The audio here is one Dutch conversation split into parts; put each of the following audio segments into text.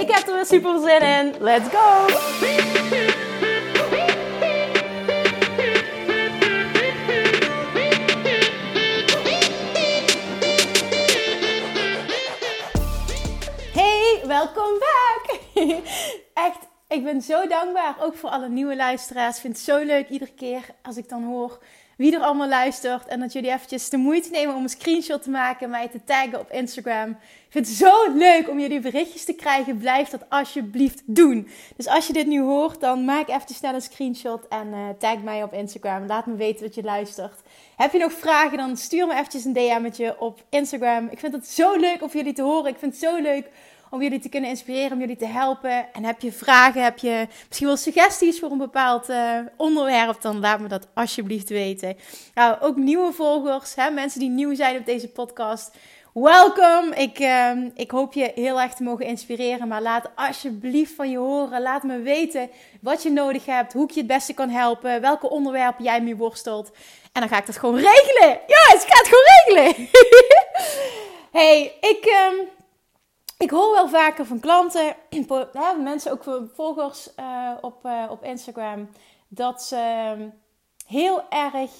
Ik heb er weer super zin in. Let's go! Hey, welkom back! Ik ben zo dankbaar, ook voor alle nieuwe luisteraars. Ik vind het zo leuk iedere keer als ik dan hoor wie er allemaal luistert. En dat jullie eventjes de moeite nemen om een screenshot te maken, mij te taggen op Instagram. Ik vind het zo leuk om jullie berichtjes te krijgen. Blijf dat alsjeblieft doen. Dus als je dit nu hoort, dan maak even snel een screenshot en uh, tag mij op Instagram. Laat me weten dat je luistert. Heb je nog vragen, dan stuur me eventjes een DM'tje op Instagram. Ik vind het zo leuk om jullie te horen. Ik vind het zo leuk om jullie te kunnen inspireren, om jullie te helpen. En heb je vragen, heb je misschien wel suggesties voor een bepaald uh, onderwerp, dan laat me dat alsjeblieft weten. Nou, ook nieuwe volgers, hè, mensen die nieuw zijn op deze podcast. Welkom! Ik, uh, ik hoop je heel erg te mogen inspireren, maar laat alsjeblieft van je horen. Laat me weten wat je nodig hebt, hoe ik je het beste kan helpen, welke onderwerpen jij mee worstelt. En dan ga ik dat gewoon regelen. Ja, ik ga het gewoon regelen. hey, ik... Um, ik hoor wel vaker van klanten, mensen ook volgers uh, op, uh, op Instagram, dat ze ehm, heel erg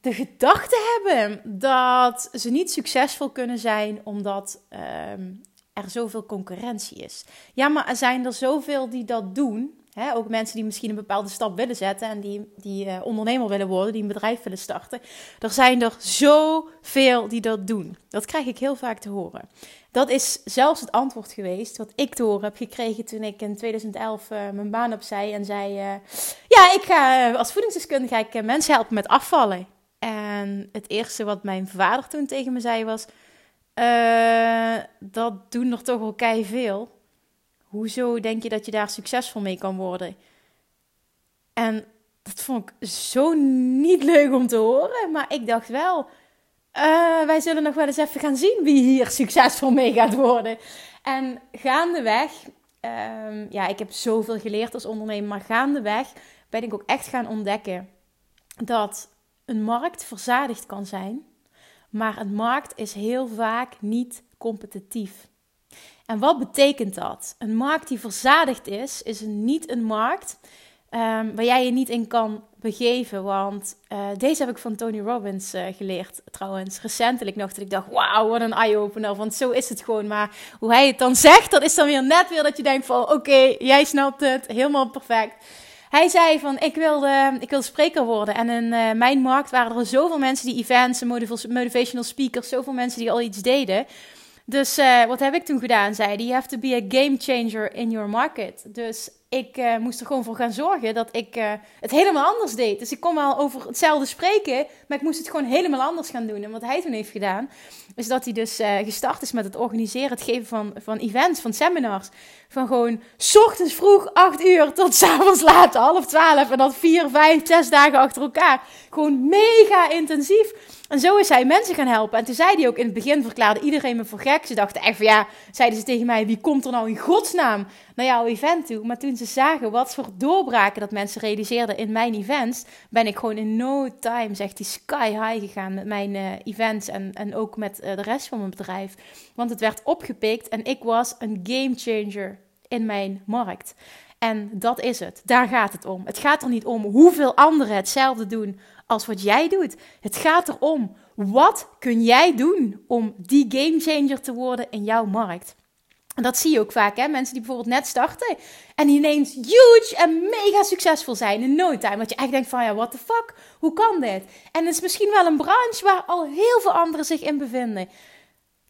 de gedachte hebben dat ze niet succesvol kunnen zijn omdat um, er zoveel concurrentie is. Ja, maar er zijn er zoveel die dat doen. Ook mensen die misschien een bepaalde stap willen zetten en die, die uh, ondernemer willen worden, die een bedrijf willen starten. Er zijn er zoveel die dat doen. Dat krijg ik heel vaak te horen. Dat is zelfs het antwoord geweest wat ik te horen heb gekregen toen ik in 2011 uh, eh, mijn baan opzij en zei: uh, Ja, ik ga als voedingsdeskundige ga ik, mensen helpen met afvallen. En het eerste wat mijn vader toen tegen me zei was: Dat doen er toch wel kei veel hoezo denk je dat je daar succesvol mee kan worden? En dat vond ik zo niet leuk om te horen. Maar ik dacht wel, uh, wij zullen nog wel eens even gaan zien wie hier succesvol mee gaat worden. En gaandeweg, um, ja, ik heb zoveel geleerd als ondernemer, maar gaandeweg ben ik ook echt gaan ontdekken dat een markt verzadigd kan zijn. Maar een markt is heel vaak niet competitief. En wat betekent dat? Een markt die verzadigd is, is niet een markt um, waar jij je niet in kan begeven. Want uh, deze heb ik van Tony Robbins uh, geleerd, trouwens, recentelijk nog. Dat ik dacht, wauw, wat een eye-opener. Want zo is het gewoon. Maar hoe hij het dan zegt, dat is dan weer net weer dat je denkt van... Oké, jij snapt het, helemaal perfect. Hij zei van, ik wilde, ik wilde spreker worden. En in uh, mijn markt waren er zoveel mensen die events en motivational speakers... zoveel mensen die al iets deden... Dus uh, wat heb ik toen gedaan? Zei hij, you have to be a game changer in your market. Dus ik uh, moest er gewoon voor gaan zorgen dat ik uh, het helemaal anders deed. Dus ik kon wel over hetzelfde spreken, maar ik moest het gewoon helemaal anders gaan doen. En wat hij toen heeft gedaan, is dat hij dus gestart is met het organiseren, het geven van, van events, van seminars. Van gewoon s ochtends vroeg 8 uur tot s avonds laat, half 12. En dat vier, vijf, zes dagen achter elkaar. Gewoon mega intensief. En zo is hij mensen gaan helpen. En toen zei hij ook in het begin, verklaarde iedereen me voor gek. Ze dachten echt van ja, zeiden ze tegen mij, wie komt er nou in godsnaam naar jouw event toe? Maar toen ze zagen wat voor doorbraken dat mensen realiseerden in mijn events, ben ik gewoon in no time, zegt hij, sky high gegaan met mijn uh, events en, en ook met uh, de rest van mijn bedrijf. Want het werd opgepikt en ik was een game changer in mijn markt. En dat is het. Daar gaat het om. Het gaat er niet om hoeveel anderen hetzelfde doen als wat jij doet. Het gaat erom, wat kun jij doen om die gamechanger te worden in jouw markt? En dat zie je ook vaak, hè? Mensen die bijvoorbeeld net starten en ineens huge en mega succesvol zijn in no time. Dat je echt denkt van, ja, what the fuck? Hoe kan dit? En het is misschien wel een branche waar al heel veel anderen zich in bevinden.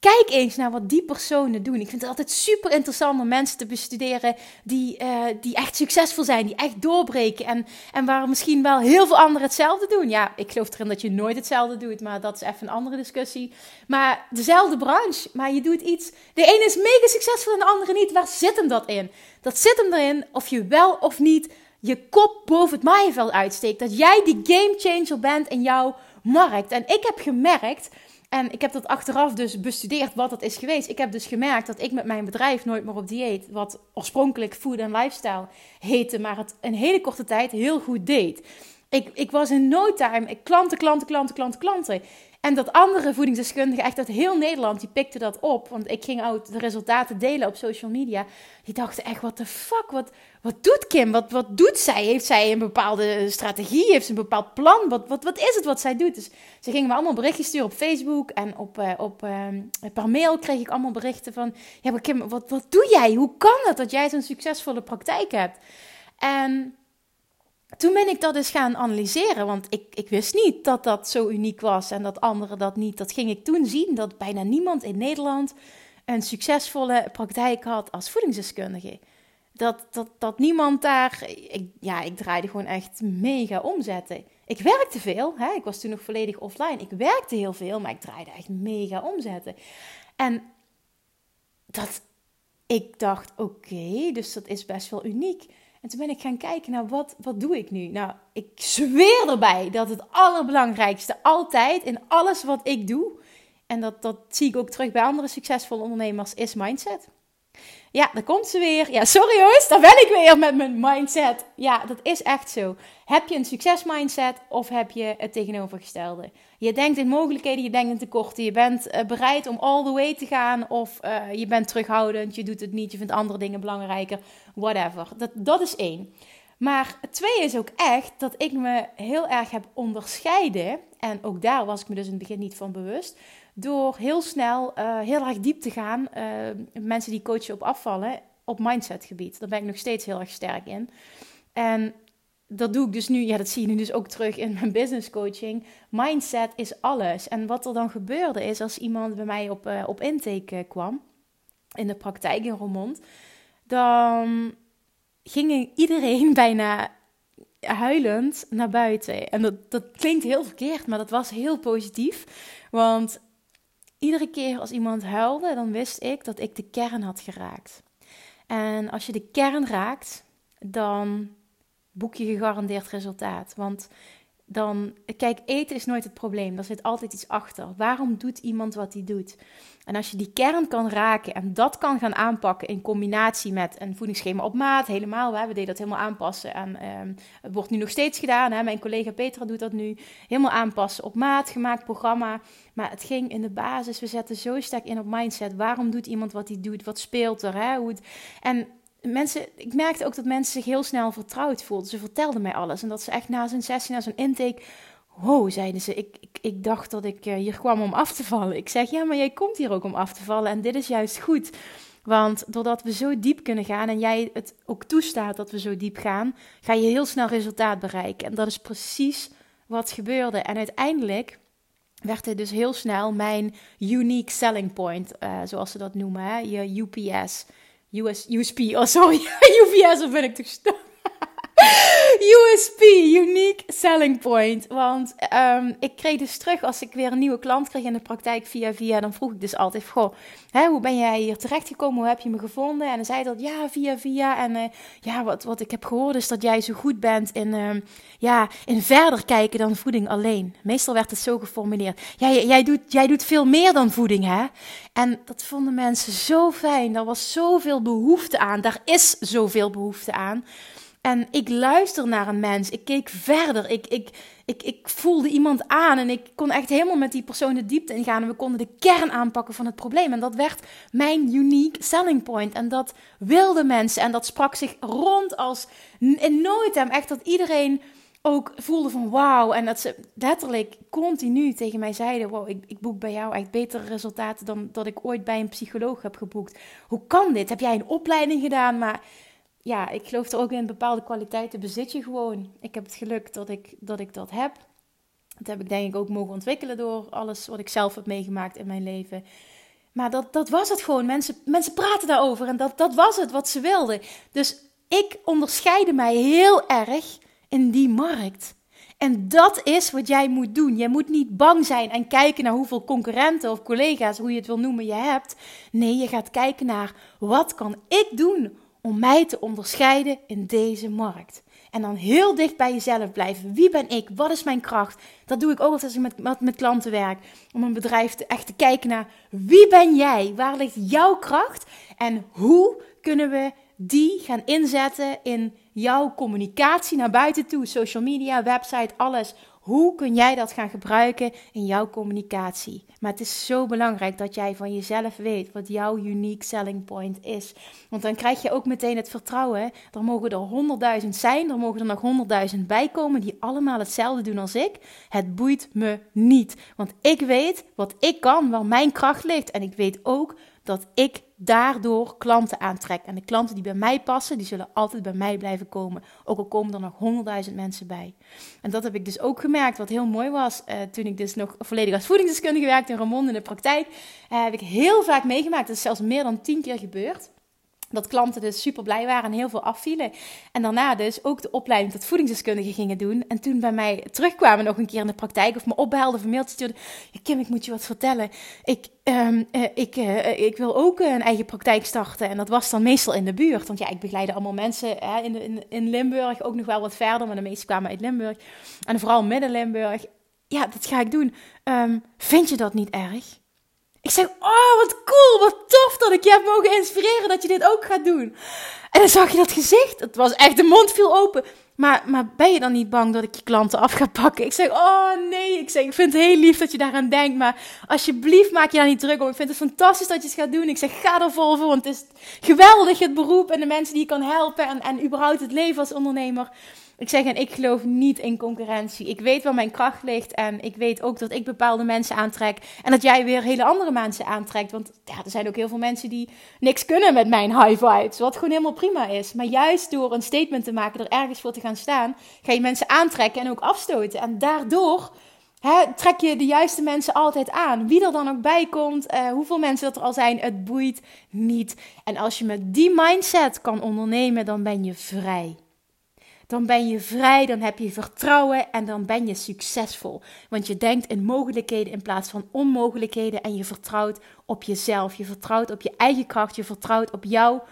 Kijk eens naar wat die personen doen. Ik vind het altijd super interessant om mensen te bestuderen die, uh, die echt succesvol zijn, die echt doorbreken. En, en waar misschien wel heel veel anderen hetzelfde doen. Ja, ik geloof erin dat je nooit hetzelfde doet, maar dat is even een andere discussie. Maar dezelfde branche, maar je doet iets. De ene is mega succesvol en de andere niet. Waar zit hem dat in? Dat zit hem erin of je wel of niet je kop boven het maaiveld uitsteekt. Dat jij die game changer bent in jouw markt. En ik heb gemerkt en ik heb dat achteraf dus bestudeerd wat dat is geweest. Ik heb dus gemerkt dat ik met mijn bedrijf nooit meer op dieet, wat oorspronkelijk food and lifestyle heette, maar het een hele korte tijd heel goed deed. Ik, ik was in no time ik, klanten, klanten, klanten, klanten, klanten. En dat andere voedingsdeskundigen, echt uit heel Nederland, die pikten dat op. Want ik ging ook de resultaten delen op social media. Die dachten echt, wat de fuck, wat, wat doet Kim? Wat, wat doet zij? Heeft zij een bepaalde strategie? Heeft ze een bepaald plan? Wat, wat, wat is het wat zij doet? Dus ze gingen me allemaal berichtjes sturen op Facebook. En op, uh, op, uh, per mail kreeg ik allemaal berichten van... Ja, maar Kim, wat, wat doe jij? Hoe kan het dat jij zo'n succesvolle praktijk hebt? En toen ben ik dat dus gaan analyseren, want ik, ik wist niet dat dat zo uniek was en dat anderen dat niet. Dat ging ik toen zien, dat bijna niemand in Nederland een succesvolle praktijk had als voedingsdeskundige. Dat, dat, dat niemand daar, ik, ja, ik draaide gewoon echt mega omzetten. Ik werkte veel, hè? ik was toen nog volledig offline. Ik werkte heel veel, maar ik draaide echt mega omzetten. En dat, ik dacht, oké, dus dat is best wel uniek. En toen ben ik gaan kijken naar wat, wat doe ik nu? Nou, ik zweer erbij dat het allerbelangrijkste altijd in alles wat ik doe, en dat, dat zie ik ook terug bij andere succesvolle ondernemers, is mindset. Ja, daar komt ze weer. Ja, sorry hoor, daar ben ik weer met mijn mindset. Ja, dat is echt zo. Heb je een succesmindset of heb je het tegenovergestelde? Je denkt in mogelijkheden, je denkt in tekorten. Je bent uh, bereid om all the way te gaan of uh, je bent terughoudend, je doet het niet, je vindt andere dingen belangrijker, whatever. Dat, dat is één. Maar twee is ook echt dat ik me heel erg heb onderscheiden. En ook daar was ik me dus in het begin niet van bewust door heel snel uh, heel erg diep te gaan. Uh, mensen die coachen op afvallen op mindsetgebied. Daar ben ik nog steeds heel erg sterk in. En dat doe ik dus nu, ja, dat zie je nu dus ook terug in mijn business coaching. Mindset is alles. En wat er dan gebeurde is als iemand bij mij op, uh, op intake kwam, in de praktijk in Roermond, dan ging iedereen bijna huilend naar buiten. En dat, dat klinkt heel verkeerd, maar dat was heel positief. Want iedere keer als iemand huilde, dan wist ik dat ik de kern had geraakt. En als je de kern raakt, dan boek je gegarandeerd resultaat. Want dan, kijk, eten is nooit het probleem. Er zit altijd iets achter. Waarom doet iemand wat hij doet? En als je die kern kan raken en dat kan gaan aanpakken in combinatie met een voedingsschema op maat, helemaal, we deden dat helemaal aanpassen. En um, het wordt nu nog steeds gedaan. Hè? Mijn collega Petra doet dat nu. Helemaal aanpassen op maat, gemaakt programma. Maar het ging in de basis, we zetten zo sterk in op mindset. Waarom doet iemand wat hij doet? Wat speelt er? Hè? Hoe het, en mensen, ik merkte ook dat mensen zich heel snel vertrouwd voelden. Ze vertelden mij alles. En dat ze echt na zo'n sessie, na zo'n intake. Wow, zeiden ze. Ik, ik, ik dacht dat ik eh, hier kwam om af te vallen. Ik zeg ja, maar jij komt hier ook om af te vallen. En dit is juist goed. Want doordat we zo diep kunnen gaan en jij het ook toestaat dat we zo diep gaan, ga je heel snel resultaat bereiken. En dat is precies wat gebeurde. En uiteindelijk werd dit dus heel snel mijn unique selling point, uh, zoals ze dat noemen, hè? je UPS. US, USP, oh sorry, UPS, of ben ik toch stom? USP, Unique Selling Point. Want um, ik kreeg dus terug als ik weer een nieuwe klant kreeg in de praktijk via via. Dan vroeg ik dus altijd: Goh, hoe ben jij hier terechtgekomen? Hoe heb je me gevonden? En dan zei dat ja, via via. En uh, ja, wat, wat ik heb gehoord is dat jij zo goed bent in, uh, ja, in verder kijken dan voeding alleen. Meestal werd het zo geformuleerd. Jij, jij, doet, jij doet veel meer dan voeding, hè? En dat vonden mensen zo fijn. Daar was zoveel behoefte aan. Daar is zoveel behoefte aan. En ik luister naar een mens. Ik keek verder. Ik, ik, ik, ik voelde iemand aan. En ik kon echt helemaal met die persoon de diepte ingaan. En we konden de kern aanpakken van het probleem. En dat werd mijn unique selling point. En dat wilden mensen. En dat sprak zich rond als in nooit hem. Echt dat iedereen ook voelde van wauw. En dat ze letterlijk continu tegen mij zeiden: Wow, ik, ik boek bij jou echt betere resultaten dan dat ik ooit bij een psycholoog heb geboekt. Hoe kan dit? Heb jij een opleiding gedaan? Maar ja, ik geloof er ook in bepaalde kwaliteiten bezit je gewoon. Ik heb het geluk dat ik dat, ik dat heb. Dat heb ik denk ik ook mogen ontwikkelen door alles wat ik zelf heb meegemaakt in mijn leven. Maar dat, dat was het gewoon. Mensen, mensen praten daarover en dat, dat was het wat ze wilden. Dus ik onderscheide mij heel erg in die markt. En dat is wat jij moet doen. Je moet niet bang zijn en kijken naar hoeveel concurrenten of collega's, hoe je het wil noemen, je hebt. Nee, je gaat kijken naar wat kan ik doen om mij te onderscheiden in deze markt. En dan heel dicht bij jezelf blijven. Wie ben ik? Wat is mijn kracht? Dat doe ik ook als ik met, met klanten werk. Om een bedrijf te, echt te kijken naar wie ben jij? Waar ligt jouw kracht? En hoe kunnen we die gaan inzetten in jouw communicatie naar buiten toe? Social media, website, alles. Hoe kun jij dat gaan gebruiken in jouw communicatie? Maar het is zo belangrijk dat jij van jezelf weet wat jouw unique selling point is. Want dan krijg je ook meteen het vertrouwen. Er mogen er honderdduizend zijn, er mogen er nog honderdduizend bij komen die allemaal hetzelfde doen als ik. Het boeit me niet. Want ik weet wat ik kan, waar mijn kracht ligt. En ik weet ook dat ik daardoor klanten aantrek. En de klanten die bij mij passen, die zullen altijd bij mij blijven komen. Ook al komen er nog honderdduizend mensen bij. En dat heb ik dus ook gemerkt, wat heel mooi was. Uh, toen ik dus nog volledig als voedingsdeskundige werkte in Ramon in de praktijk, uh, heb ik heel vaak meegemaakt. Dat is zelfs meer dan tien keer gebeurd dat klanten dus super blij waren en heel veel afvielen. En daarna dus ook de opleiding tot voedingsdeskundige gingen doen. En toen bij mij terugkwamen nog een keer in de praktijk of me opbelden of een mailtje stuurden. Kim, ik moet je wat vertellen. Ik, um, uh, ik, uh, ik wil ook een eigen praktijk starten. En dat was dan meestal in de buurt. Want ja, ik begeleide allemaal mensen hè, in, in, Limburg. Ook nog wel wat verder, maar de meeste kwamen uit Limburg. En vooral Midden-Limburg. Ja, dat ga ik doen. Um, vind je dat niet erg? Ik zeg, oh wat cool, wat tof dat ik je heb mogen inspireren dat je dit ook gaat doen. En dan zag je dat gezicht, het was echt, de mond viel open. Maar, maar ben je dan niet bang dat ik je klanten af ga pakken? Ik zeg, oh nee, ik zeg, ik vind het heel lief dat je daaraan denkt, maar alsjeblieft maak je daar niet druk om. Ik vind het fantastisch dat je het gaat doen. Ik zeg, ga er vol voor, want het is geweldig het beroep en de mensen die je kan helpen en, en überhaupt het leven als ondernemer. Ik zeg, en ik geloof niet in concurrentie. Ik weet waar mijn kracht ligt en ik weet ook dat ik bepaalde mensen aantrek. En dat jij weer hele andere mensen aantrekt. Want ja, er zijn ook heel veel mensen die niks kunnen met mijn high vibes. Wat gewoon helemaal prima is. Maar juist door een statement te maken, er ergens voor te gaan staan, ga je mensen aantrekken en ook afstoten. En daardoor trek je de juiste mensen altijd aan. Wie er dan ook bij komt, uh, hoeveel mensen dat er al zijn, het boeit niet. En als je met die mindset kan ondernemen, dan ben je vrij dan ben je vrij, dan heb je vertrouwen en dan ben je succesvol. Want je denkt in mogelijkheden in plaats van onmogelijkheden en je vertrouwt op jezelf. Je vertrouwt op je eigen kracht, je vertrouwt op jouw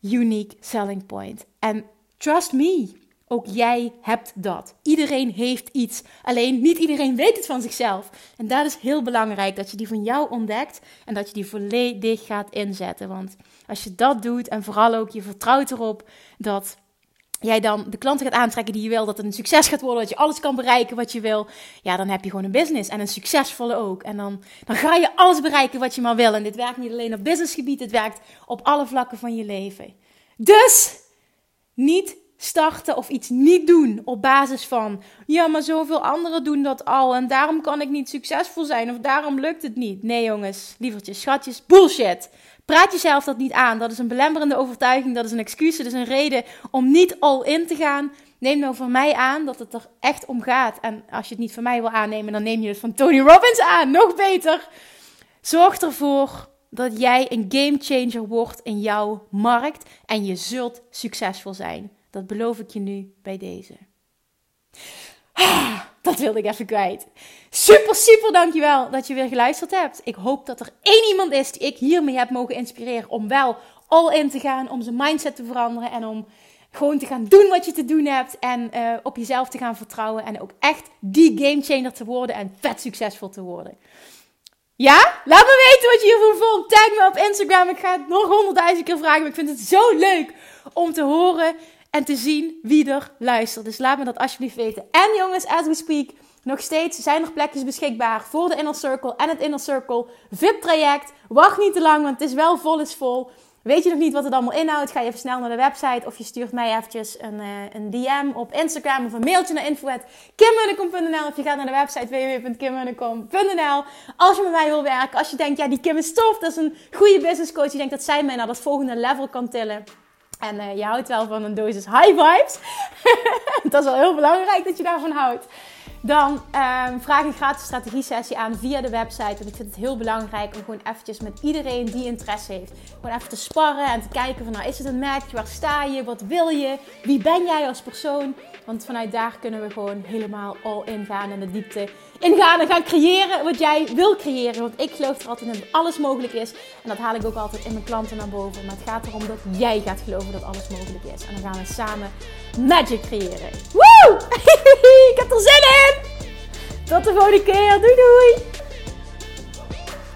unique selling point. En trust me, ook jij hebt dat. Iedereen heeft iets. Alleen niet iedereen weet het van zichzelf. En dat is heel belangrijk dat je die van jou ontdekt en dat je die volledig gaat inzetten. Want als je dat doet en vooral ook je vertrouwt erop dat jij dan de klanten gaat aantrekken die je wil, dat het een succes gaat worden, dat je alles kan bereiken wat je wil, ja, dan heb je gewoon een business en een succesvolle ook. En dan, dan ga je alles bereiken wat je maar wil. En dit werkt niet alleen op businessgebied, het werkt op alle vlakken van je leven. Dus niet starten of iets niet doen op basis van, ja, maar zoveel anderen doen dat al en daarom kan ik niet succesvol zijn of daarom lukt het niet. Nee, jongens, lievertjes, schatjes, bullshit. Praat jezelf dat niet aan. Dat is een belemmerende overtuiging, dat is een excuus, dat is een reden om niet all in te gaan. Neem nou van mij aan dat het er echt om gaat. En als je het niet van mij wil aannemen, dan neem je het van Tony Robbins aan. Nog beter. Zorg ervoor dat jij een game changer wordt in jouw markt en je zult succesvol zijn. Dat beloof ik je nu bij deze. Ah, dat wilde ik even kwijt. Super, super dankjewel dat je weer geluisterd hebt. Ik hoop dat er één iemand is die ik hiermee heb mogen inspireren om wel all in te gaan, om zijn mindset te veranderen en om gewoon te gaan doen wat je te doen hebt en uh, op jezelf te gaan vertrouwen en ook echt die game changer te worden en vet succesvol te worden. Ja? Laat me weten wat je hiervan vond. Tag me op Instagram. Ik ga het nog honderdduizend keer vragen. Maar ik vind het zo leuk om te horen en te zien wie er luistert. Dus laat me dat alsjeblieft weten. En jongens, as we speak, nog steeds zijn er plekjes beschikbaar voor de Inner Circle en het Inner Circle VIP traject. Wacht niet te lang, want het is wel vol is vol. Weet je nog niet wat het allemaal inhoudt? Ga je even snel naar de website of je stuurt mij eventjes een, uh, een DM op Instagram of een mailtje naar info.kimmunnekom.nl of je gaat naar de website www.kimmunnekom.nl Als je met mij wil werken, als je denkt, ja die Kim is tof, dat is een goede business coach, je denkt dat zij mij naar dat volgende level kan tillen en uh, je houdt wel van een dosis high vibes. dat is wel heel belangrijk dat je daarvan houdt. dan um, vraag een gratis strategie-sessie aan via de website. Want ik vind het heel belangrijk om gewoon eventjes met iedereen die interesse heeft, gewoon even te sparren en te kijken van, nou, is het een match? Waar sta je? Wat wil je? Wie ben jij als persoon? Want vanuit daar kunnen we gewoon helemaal all in gaan en de diepte ingaan en gaan creëren wat jij wil creëren. Want ik geloof er altijd in dat alles mogelijk is. En dat haal ik ook altijd in mijn klanten naar boven. Maar het gaat erom dat jij gaat geloven dat alles mogelijk is. En dan gaan we samen magic creëren. Woe! ik heb er zin in! Tot de volgende keer. Doei doei!